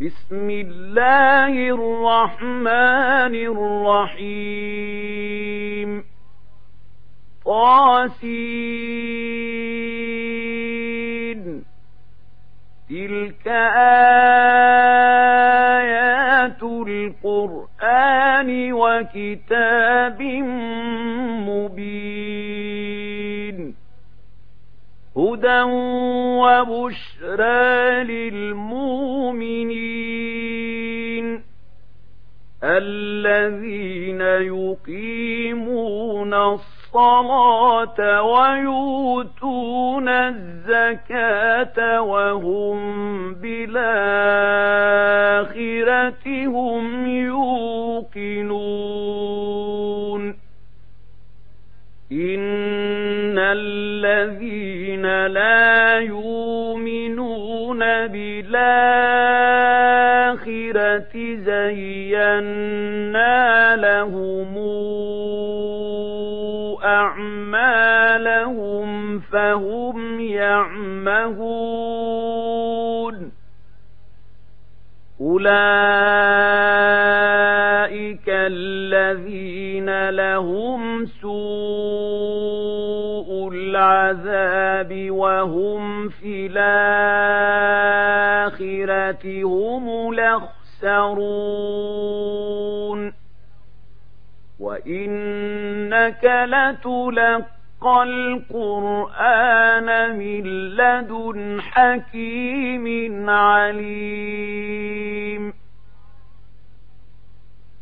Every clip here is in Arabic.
بسم الله الرحمن الرحيم. طاسين. تلك آيات القرآن وكتاب مبين. هدى وبشرى للمؤمنين الذين يقيمون الصلاة ويؤتون الزكاة وهم بالآخرة هم يوقنون الذين لا يؤمنون بالآخرة زينا لهم أعمالهم فهم يعمهون. أولئك الآخرة هم الأخسرون وإنك لتلقى القرآن من لدن حكيم عليم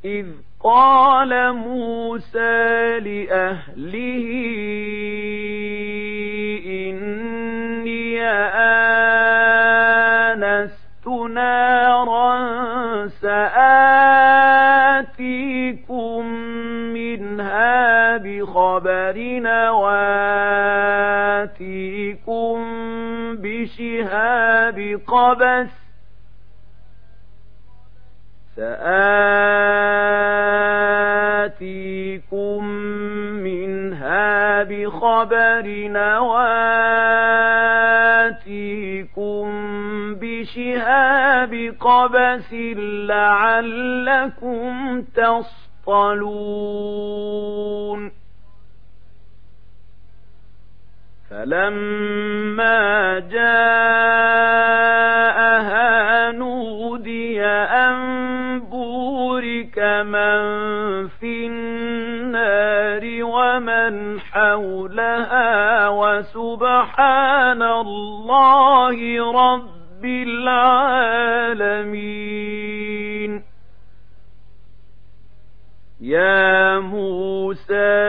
إذ قال موسى لأهله بخبر وآتيكم بشهاب قبس سآتيكم منها بخبر نواتيكم بشهاب قبس لعلكم تصطلون فلما جاءها نودي أن بورك من في النار ومن حولها وسبحان الله رب العالمين. يا موسى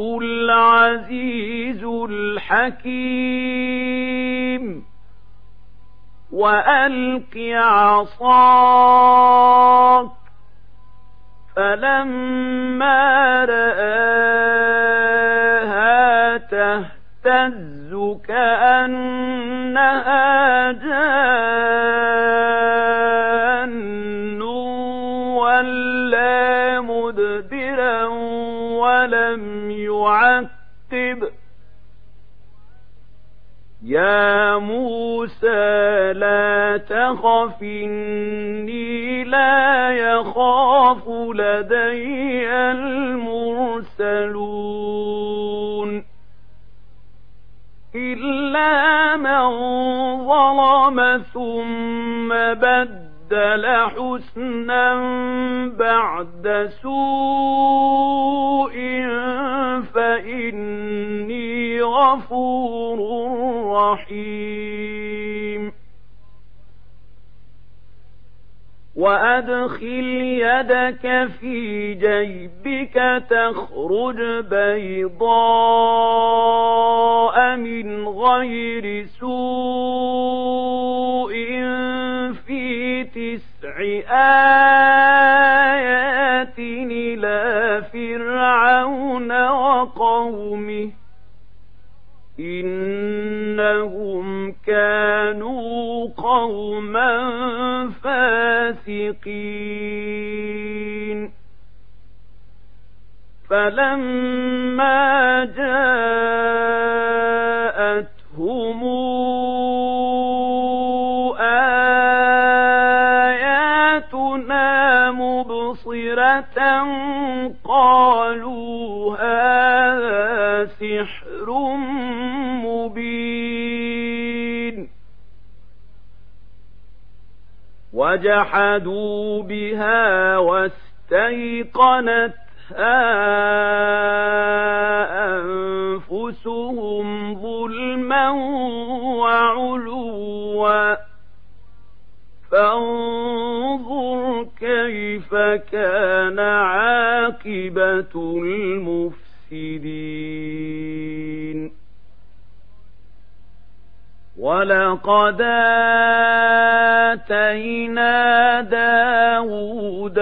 الله العزيز الحكيم. وألق عصاك. فلما رآها تهتز كأنها جان. ولم يعقب. يا موسى لا تخف إني لا يخاف لدي المرسلون. إلا من ظلم ثم بدل حسنا بعد سوء فإني غفور رحيم. وأدخل يدك في جيبك تخرج بيضاء من غير سوء في تسع آيات إلى فرعون وقومه إنهم كانوا قوما فاسقين فلما جاءتهم آياتنا مبصرة قالوا هذا سحر وجحدوا بها واستيقنتها أنفسهم ظلما وعلوا. فانظر كيف كان عاقبة المفسدين. ولقد آتينا داود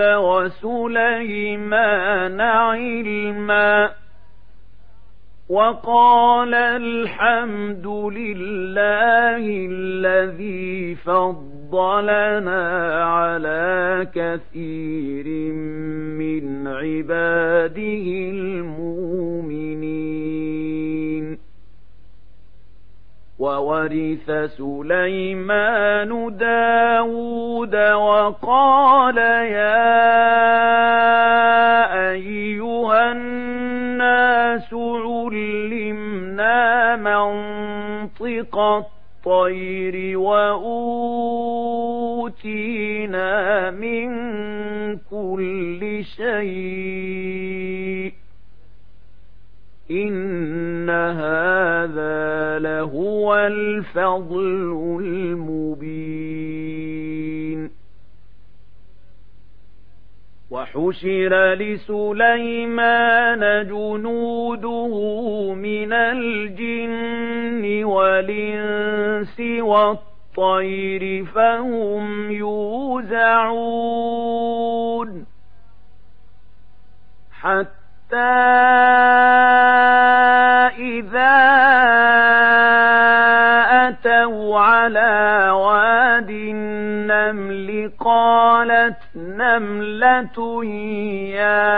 وسليمان علما وقال الحمد لله الذي فضلنا على كثير من عباده المؤمنين وورث سليمان داود وقال يا أيها الناس علمنا منطق الطير وأوتينا من كل شيء إن هذا لهو الفضل المبين وحشر لسليمان جنوده من الجن والإنس والطير فهم يوزعون حتى إذا أتوا على واد النمل قالت نملة يا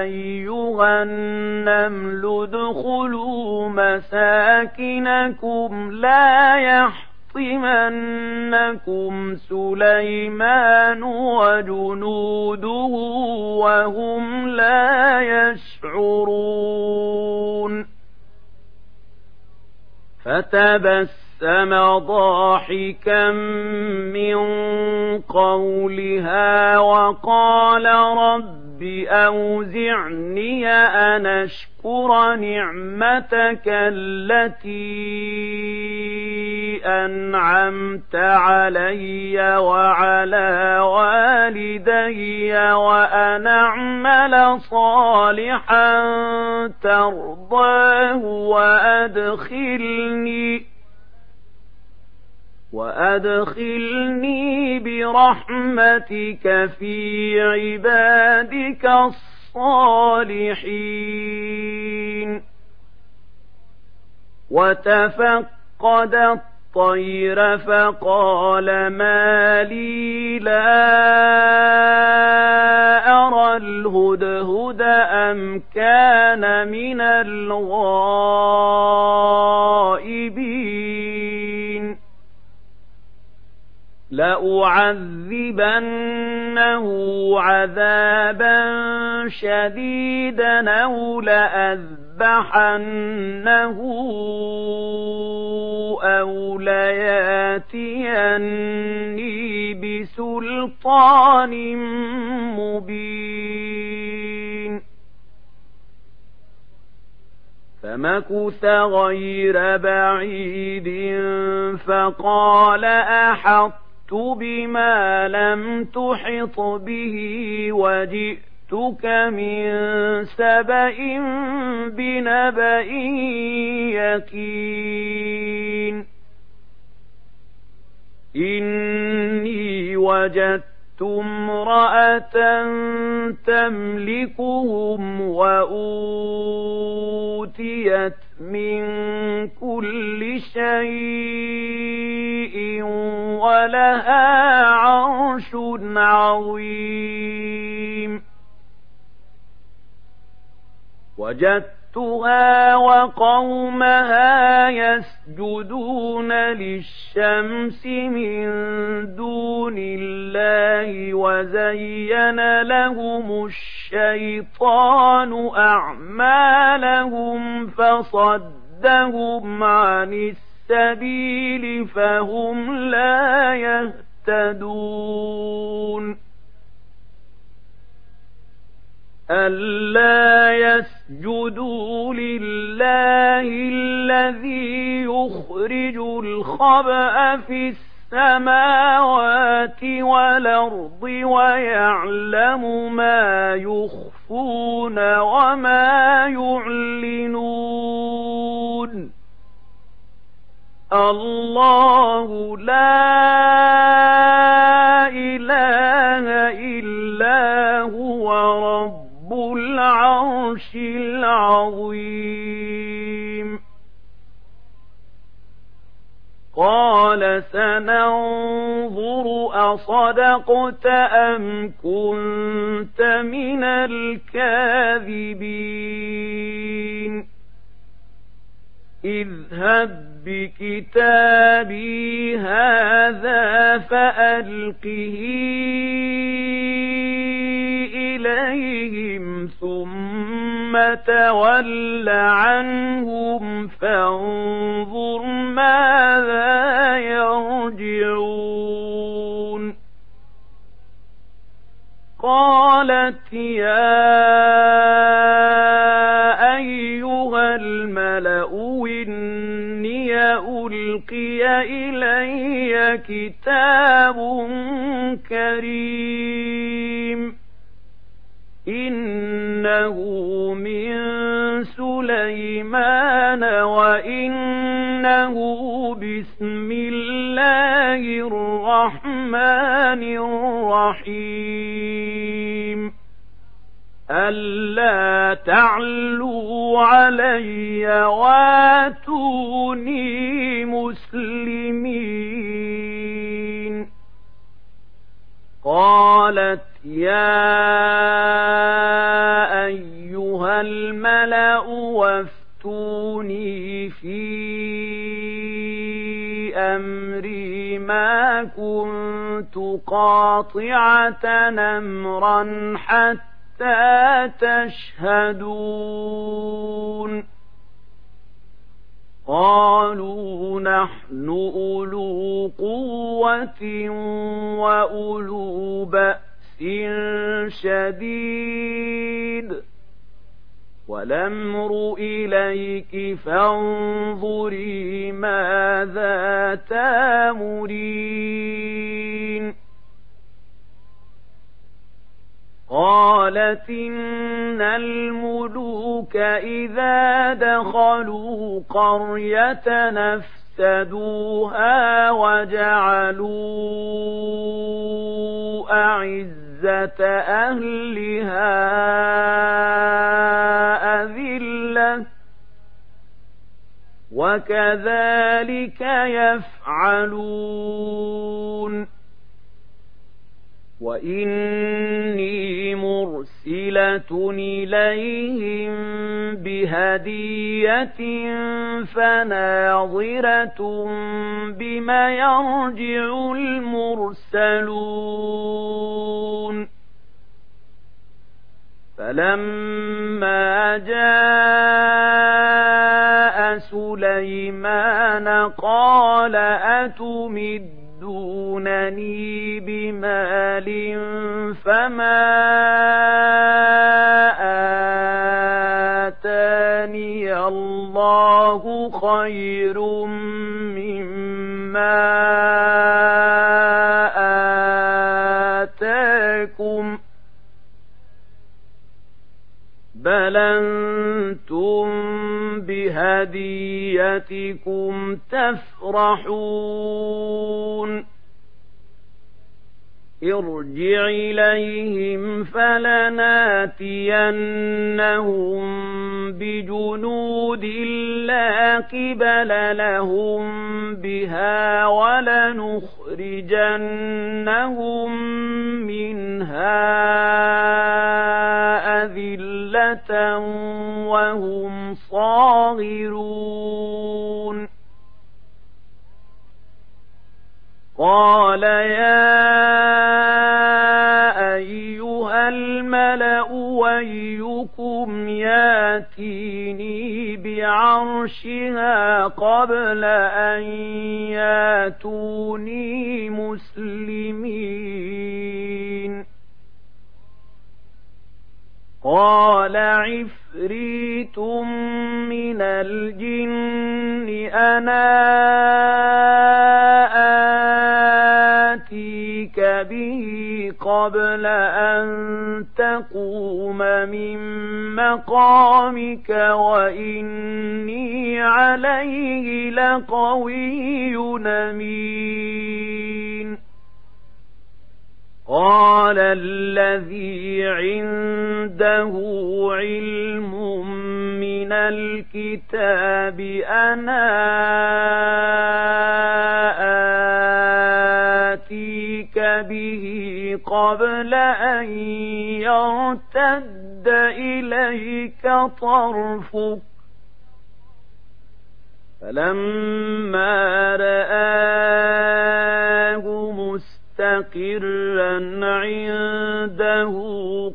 أيها النمل ادخلوا مساكنكم لا يحفظ ليحطمنكم سليمان وجنوده وهم لا يشعرون فتبسم ضاحكا من قولها وقال رب أوزعني أن أشكر نعمتك التي أنعمت علي وعلى والدي وأن أعمل صالحا ترضاه وأدخلني وأدخلني برحمتك في عبادك الصالحين وتفقد الطير فقال ما لي لا لأعذبنه عذابا شديدا أو لأذبحنه أو لياتيني بسلطان مبين. فمكث غير بعيد فقال أحط بما لم تحط به وجئتك من سبأ بنبأ يقين. إني وجدت امرأة تملكهم وأوتيت من كل شيء ولها عرش عظيم. وجدتها وقومها يسجدون للشمس من دون الله وزين لهم الشيطان أعمالهم فصدهم عن السبيل فهم لا يهتدون. ألا يسجدوا لله الذي يخرج الخبأ في السماوات والأرض ويعلم ما يخفون وما يعلنون. الله لا إله إلا هو رب العرش العظيم. قال سننظر أصدقت أم كنت من الكاذبين اذهب بكتابي هذا فألقه إليهم ثم تول عنهم فانظر ماذا يرجعون. قالت يا أيها الملأ إني ألقي إلي كتاب كريم. إنه من سليمان وإنه بسم الله الرحمن الرحيم ألا تعلوا علي واتوني مسلمين قالت يا الملأ وافتوني في أمري ما كنت قاطعة نمرا حتى تشهدون. قالوا نحن أولو قوة وأولو بأس شديد. والأمر إليك فانظري ماذا تامرين. قالت إن الملوك إذا دخلوا قرية نفسدوها وجعلوا أعزة أهلها أذلة. وكذلك يفعلون. وإني مرسلة إليهم بهدية فناظرة بما يرجع المرسلون. فلما جاء سليمان قال أتمد يمدونني بمال فما آتاني الله خير أنتم بهديتكم تفرحون ارجع إليهم فلناتينهم بجنود لا قبل لهم بها ولنخرجنهم منها وهم صاغرون قال يا أيها الملأ ويكم ياتيني بعرشها قبل أن ياتوني مسلمين قال عفريت من الجن أنا آتيك به قبل أن تقوم من مقامك وإني عليه لقوي نمين قال الذي عنده علم من الكتاب أنا آتيك به قبل أن يرتد إليك طرفك فلما رآه مستقرا عنده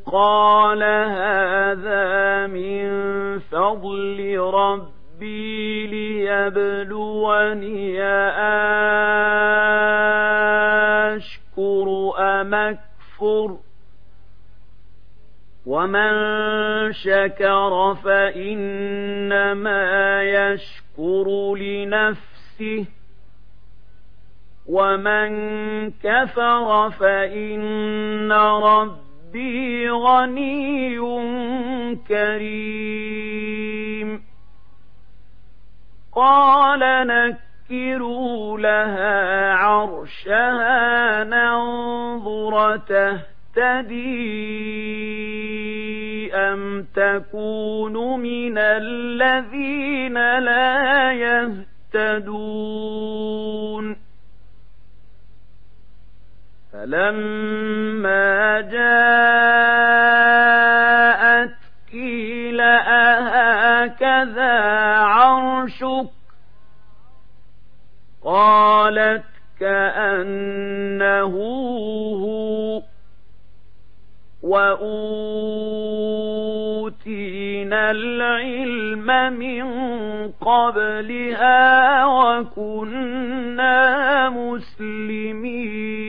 قال هذا من فضل ربي ليبلوني أشكر أم أكفر ومن شكر فإنما يشكر لنفسه ومن كفر فإن ربي غني كريم قال نكروا لها عرشها ننظر تهتدي أم تكون من الذين لا يهتدون فلما جاءت قيل أهكذا عرشك قالت كأنه هو وأوتينا العلم من قبلها وكنا مسلمين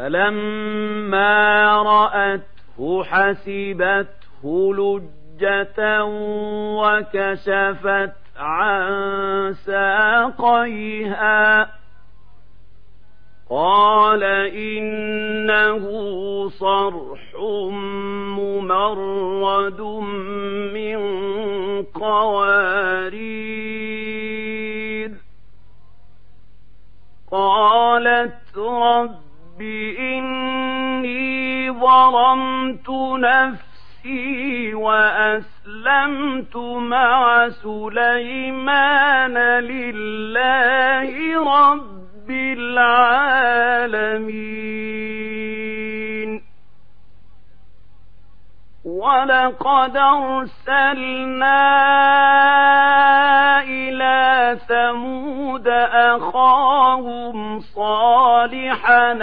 فلما رأته حسبته لجة وكشفت عن ساقيها. قال إنه صرح ممرد ظلمت نفسي وأسلمت مع سليمان لله رب العالمين. ولقد أرسلنا إلى ثمود أخاهم صالحا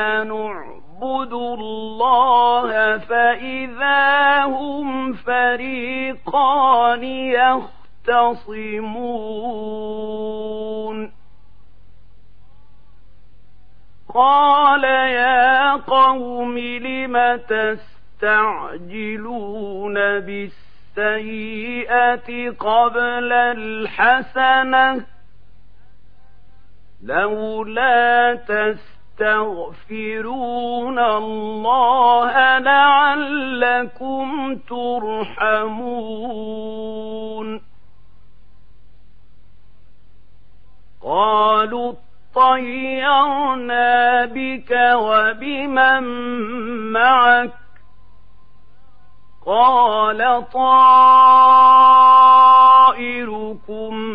نعبد الله فإذا هم فريقان يختصمون قال يا قوم لم تستعجلون بالسيئة قبل الحسنة لولا تستغفرون الله لعلكم ترحمون. قالوا طيرنا بك وبمن معك قال طائركم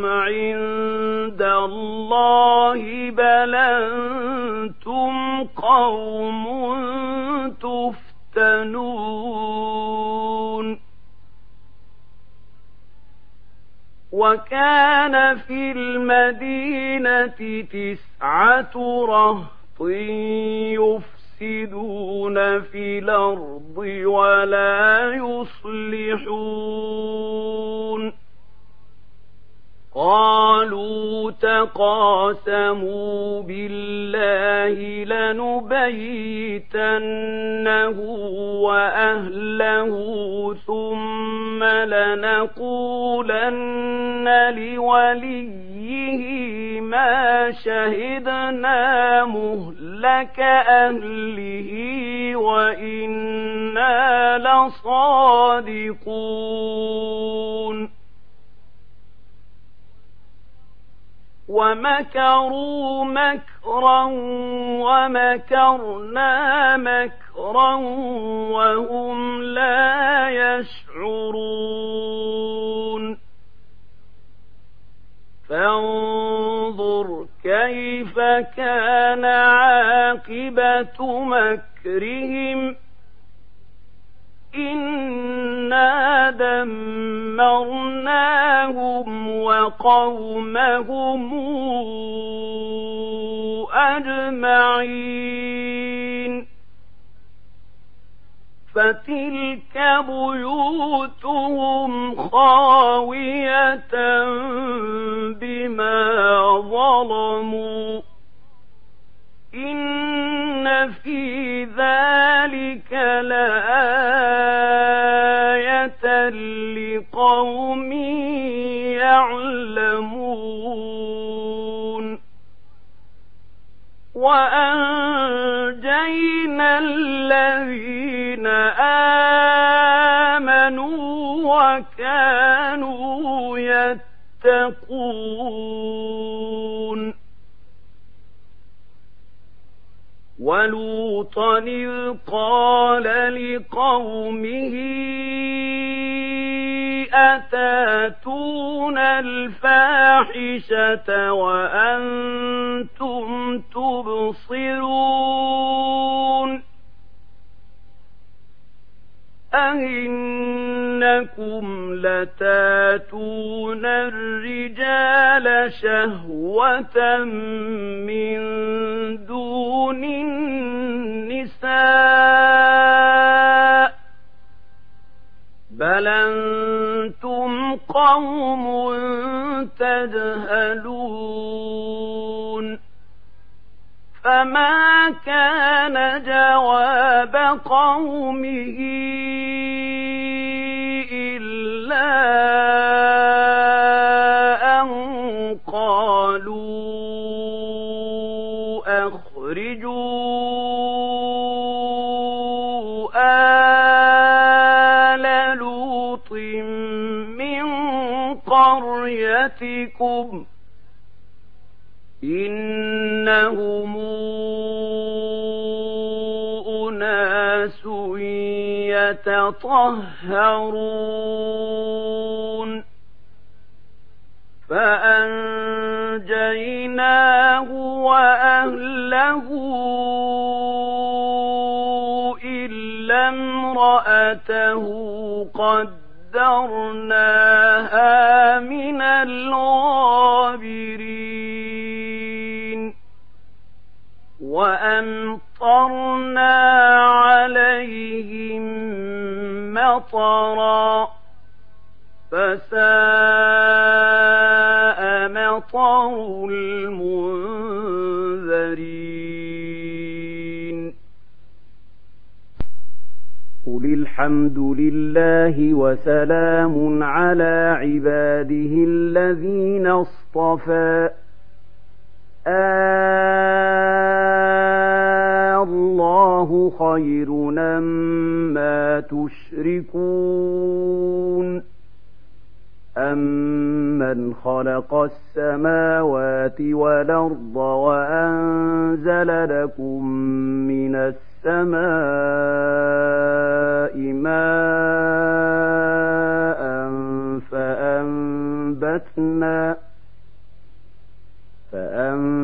عند الله بل أنتم قوم تفتنون. وكان في المدينة تسعة رهط يفتنون يفسدون في الأرض ولا يصلحون. قالوا تقاسموا بالله لنبيتنه وأهله ثم لنقولن لوليه ما شهدنا مهلك أهله وإنا لصادقون. ومكروا مكرا ومكرنا مكرا وهم لا يشعرون. فانظر كيف كان عاقبة مكرهم إنا دمرناهم وقومهم أجمعين فتلك بيوتهم خاوية بما ظلموا إن في ذلك لآية لقوم يعلمون يتقون ولوطا إذ قال لقومه أتاتون الفاحشة وأنتم تبصرون أئنكم لتاتون الرجال شهوة من دون النساء بل أنتم قوم تجهلون فما كان جواب قومه قريتكم إنهم أناس يتطهرون وسلام على عباده الذين اصطفى. آه الله خير ما تشركون. أَمَّنْ خَلَقَ السَّمَاوَاتِ وَالْأَرْضَ وَأَنزَلَ لَكُم مِّنَ السَّمَاءِ مَاءً فَأَنبَتْنَا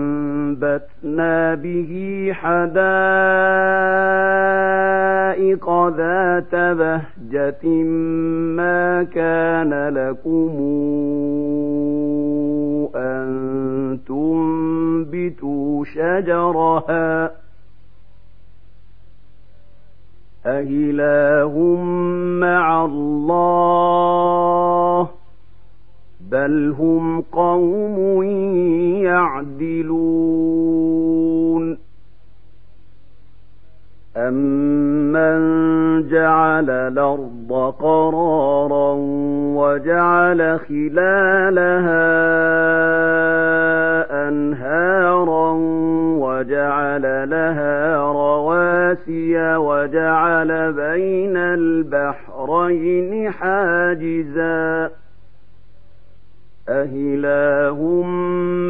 فأنبتنا به حدائق ذات بهجة ما كان لكم أن تنبتوا شجرها أإله مع الله بل هم قوم يعدلون أمن جعل الأرض قرارا وجعل خلالها أنهارا وجعل لها رواسي وجعل بين البحرين حاجزاً. أهله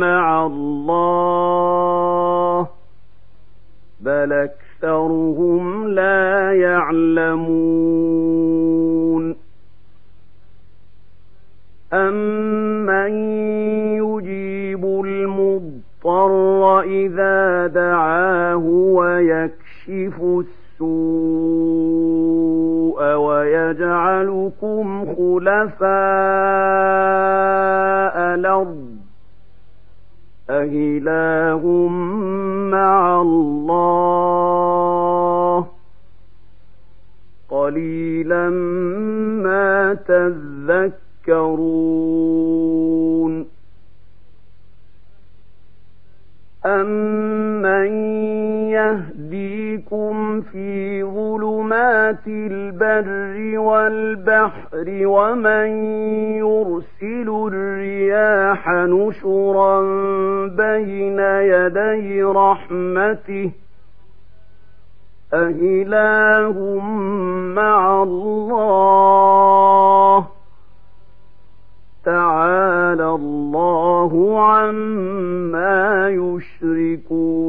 مع الله بل أكثرهم لا يعلمون. أمن يجيب المضطر إذا دعاه ويكشف السوء ويجعلكم خلفاء الأرض. أإله مع الله. قليلا ما تذكرون. أمن في ظلمات البر والبحر ومن يرسل الرياح نشرا بين يدي رحمته أإله مع الله تعالى الله عما يشركون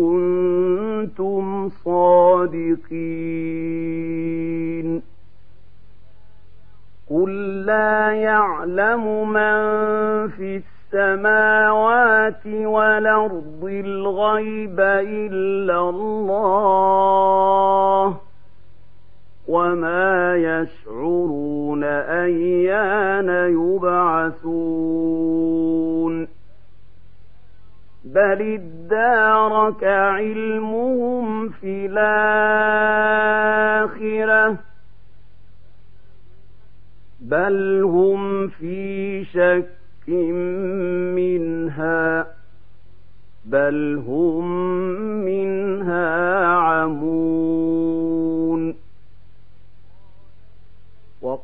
كُنتُمْ صَادِقِينَ. قُل لَّا يَعْلَمُ مَن فِي السَّمَاوَاتِ وَالْأَرْضِ الْغَيْبَ إِلَّا اللَّهُ وما يشعرون أيان يبعثون. بل ادارك علمهم في الآخرة بل هم في شك منها بل هم منها عمون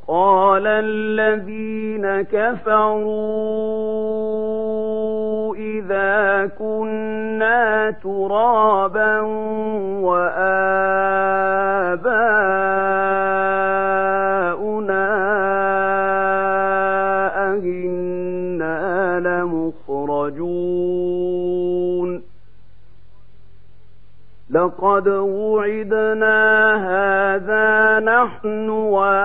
وقال الذين كفروا إذا كنا ترابا وآباؤنا لقد وعدنا هذا نحن وآباؤنا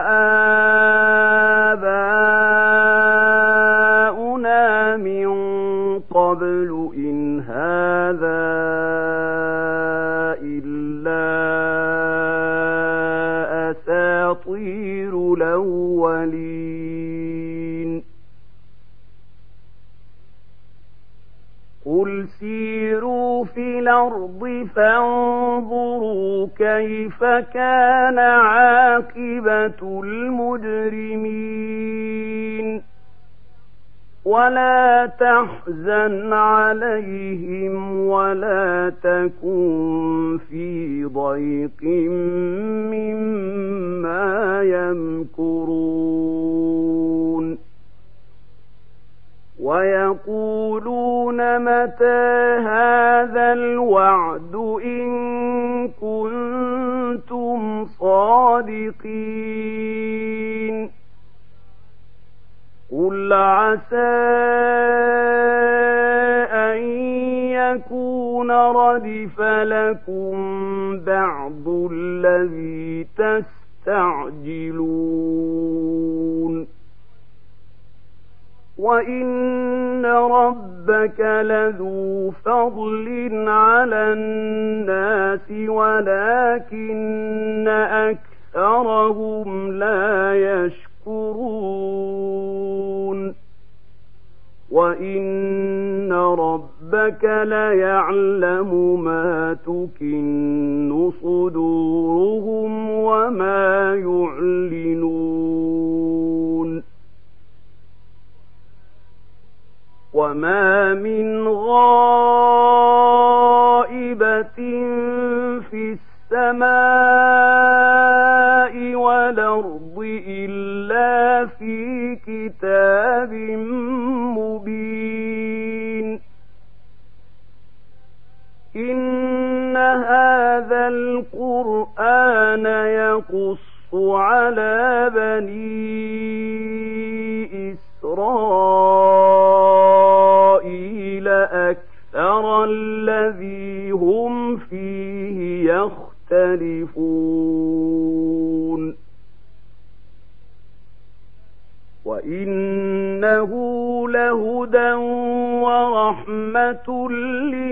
من قبل إن هذا إلا أساطير الأولين. قل سيروا في الأرض فانظروا كيف كان عاقبة المجرمين؟ ولا تحزن عليهم ولا تكن في ضيق مما يمكرون. ويقولون متى هذا الوعد إن كنتم صادقين قل عسى أن يكون ردف لكم بعض الذي تستعجلون وإن ربك لذو فضل على الناس ولكن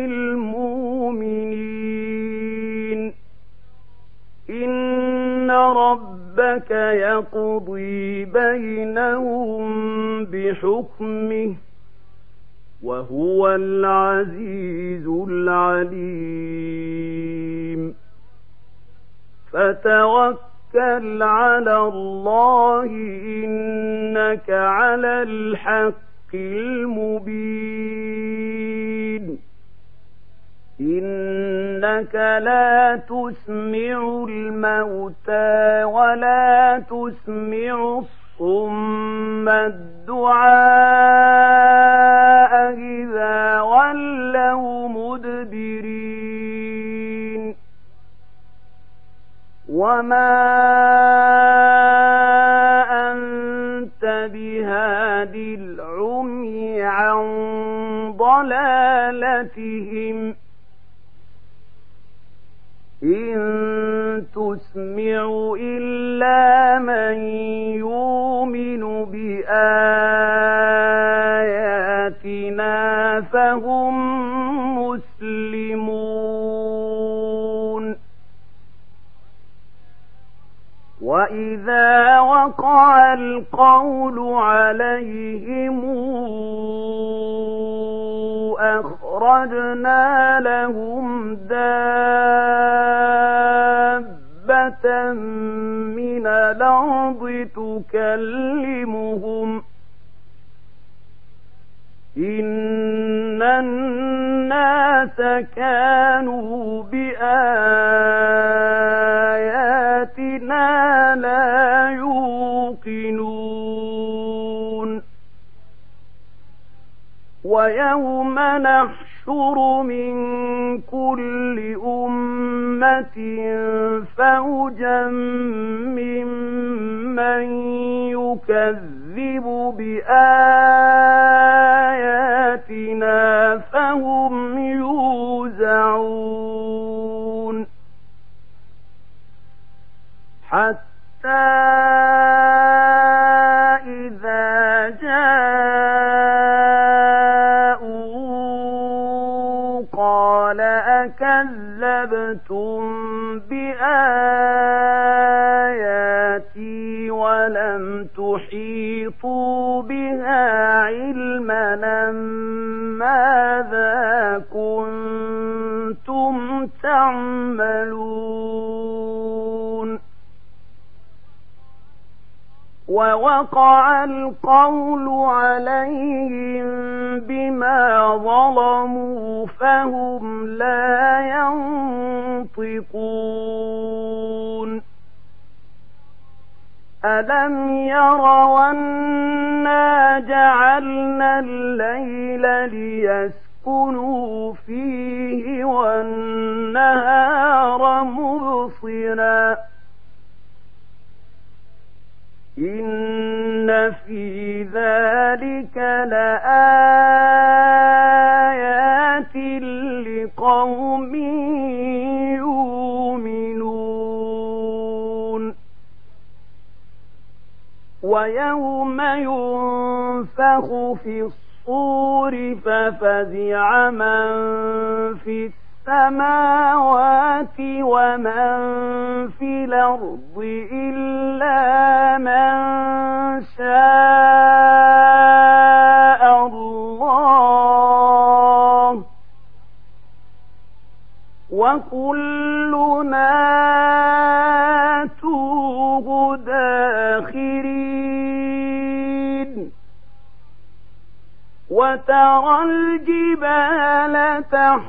للمؤمنين. إن ربك يقضي بينهم بحكمه وهو العزيز العليم. فتوكل على الله إنك على الحق المبين. إنك لا تسمع الموتى ولا تسمع الصم الدعاء إذا ولوا مدبرين وما أنت بهاد العمي عن ضلالتهم إن تسمع إلا من يؤمن بآياتنا فهم مسلمون. وإذا وقع القول عليهم أخرجنا لهم دابة من الأرض تكلمهم. إن الناس كانوا بآياتنا لا يوقنون. ويوم نحشر من كل أمة فوجا ممن يكذب بآياتنا فهم يوزعون حتى إذا جاءوا قال كَذَّبْتُم بِآيَاتِي وَلَمْ تُحِيطُوا بِهَا عِلْمًا مَاذَا كُنتُمْ تَعْمَلُونَ ووقع القول عليهم بما ظلموا فهم لا ينطقون. ألم يروا أنا جعلنا الليل ليسكنوا فيه والنهار مبصراً إن في ذلك لآيات لقوم يؤمنون ويوم ينفخ في الصور ففزع من في السور السماوات ومن في الأرض إلا من شاء الله. وكلنا توه داخرين. وترى الجبال تحت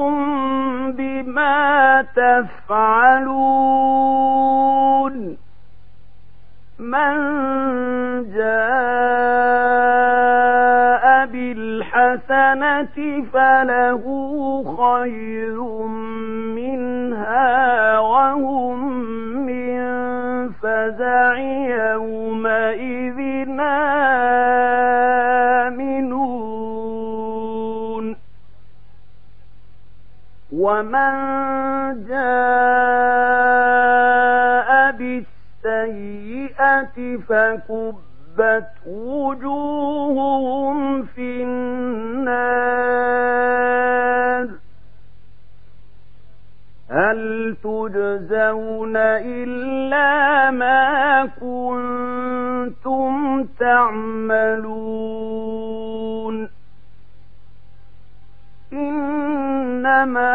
تفعلون. من جاء بالحسنة فله خير منها وهم من فزع يومئذ ومن جاء بالسيئة فكبت وجوههم في النار هل تجزون إلا ما كنتم تعملون إنما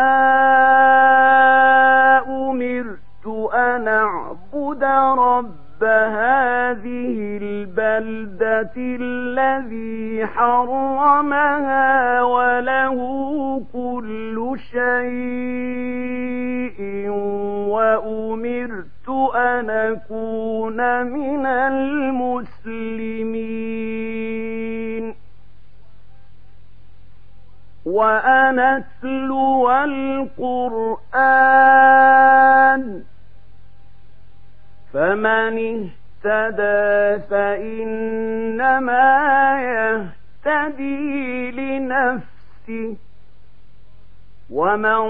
أمرت أن أعبد رب هذه البلدة الذي حرمها وله كل شيء وأمرت أن أكون من المسلمين وأن أتلو القرآن. فمن اهتدى فإنما يهتدي لنفسه. ومن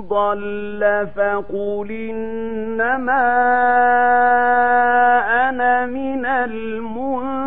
ضل فقل إنما أنا من المنذرين.